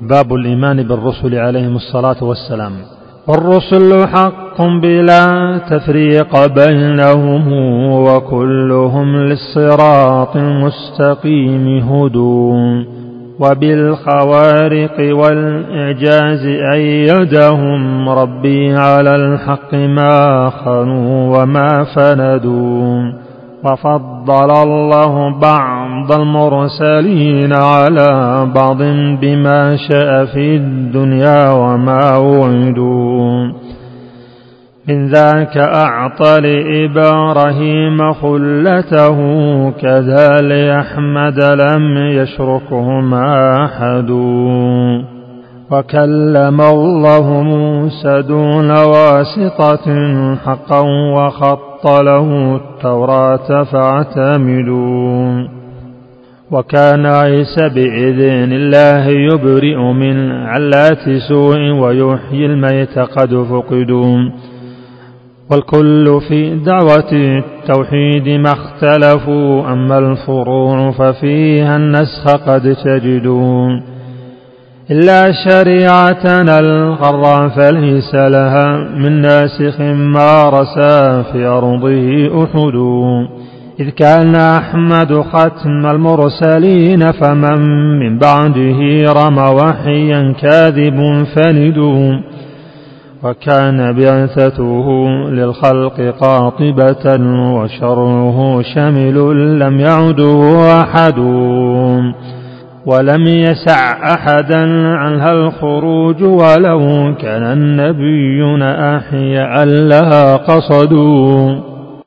باب الإيمان بالرسل عليهم الصلاة والسلام. الرسل حق بلا تفريق بينهم وكلهم للصراط المستقيم هدون وبالخوارق والإعجاز أيدهم ربي على الحق ما خنوا وما فندوا. وفضل الله بعض المرسلين على بعض بما شاء في الدنيا وما وعدوا. من ذاك أعطى لإبراهيم خلته كذا لأحمد لم يشركهما أحد. وكلم الله موسى دون واسطة حقا وخط له التوراة فاعتمدوا. وكان عيسى بإذن الله يبرئ من علات سوء ويحيي الميت قد فقدوا. والكل في دعوة التوحيد ما اختلفوا أما الفروع ففيها النسخ قد تجدون إلا شريعتنا الغراء فليس لها من ناسخ ما رسى في أرضه أحد. إذ كان أحمد ختم المرسلين فمن من بعده رمى وحيا كاذب فندون وكان بعثته للخلق قاطبة وشره شمل لم يعده أحد. ولم يسع أحدا عنها الخروج ولو كان النبيون أحياء لها قصدوا.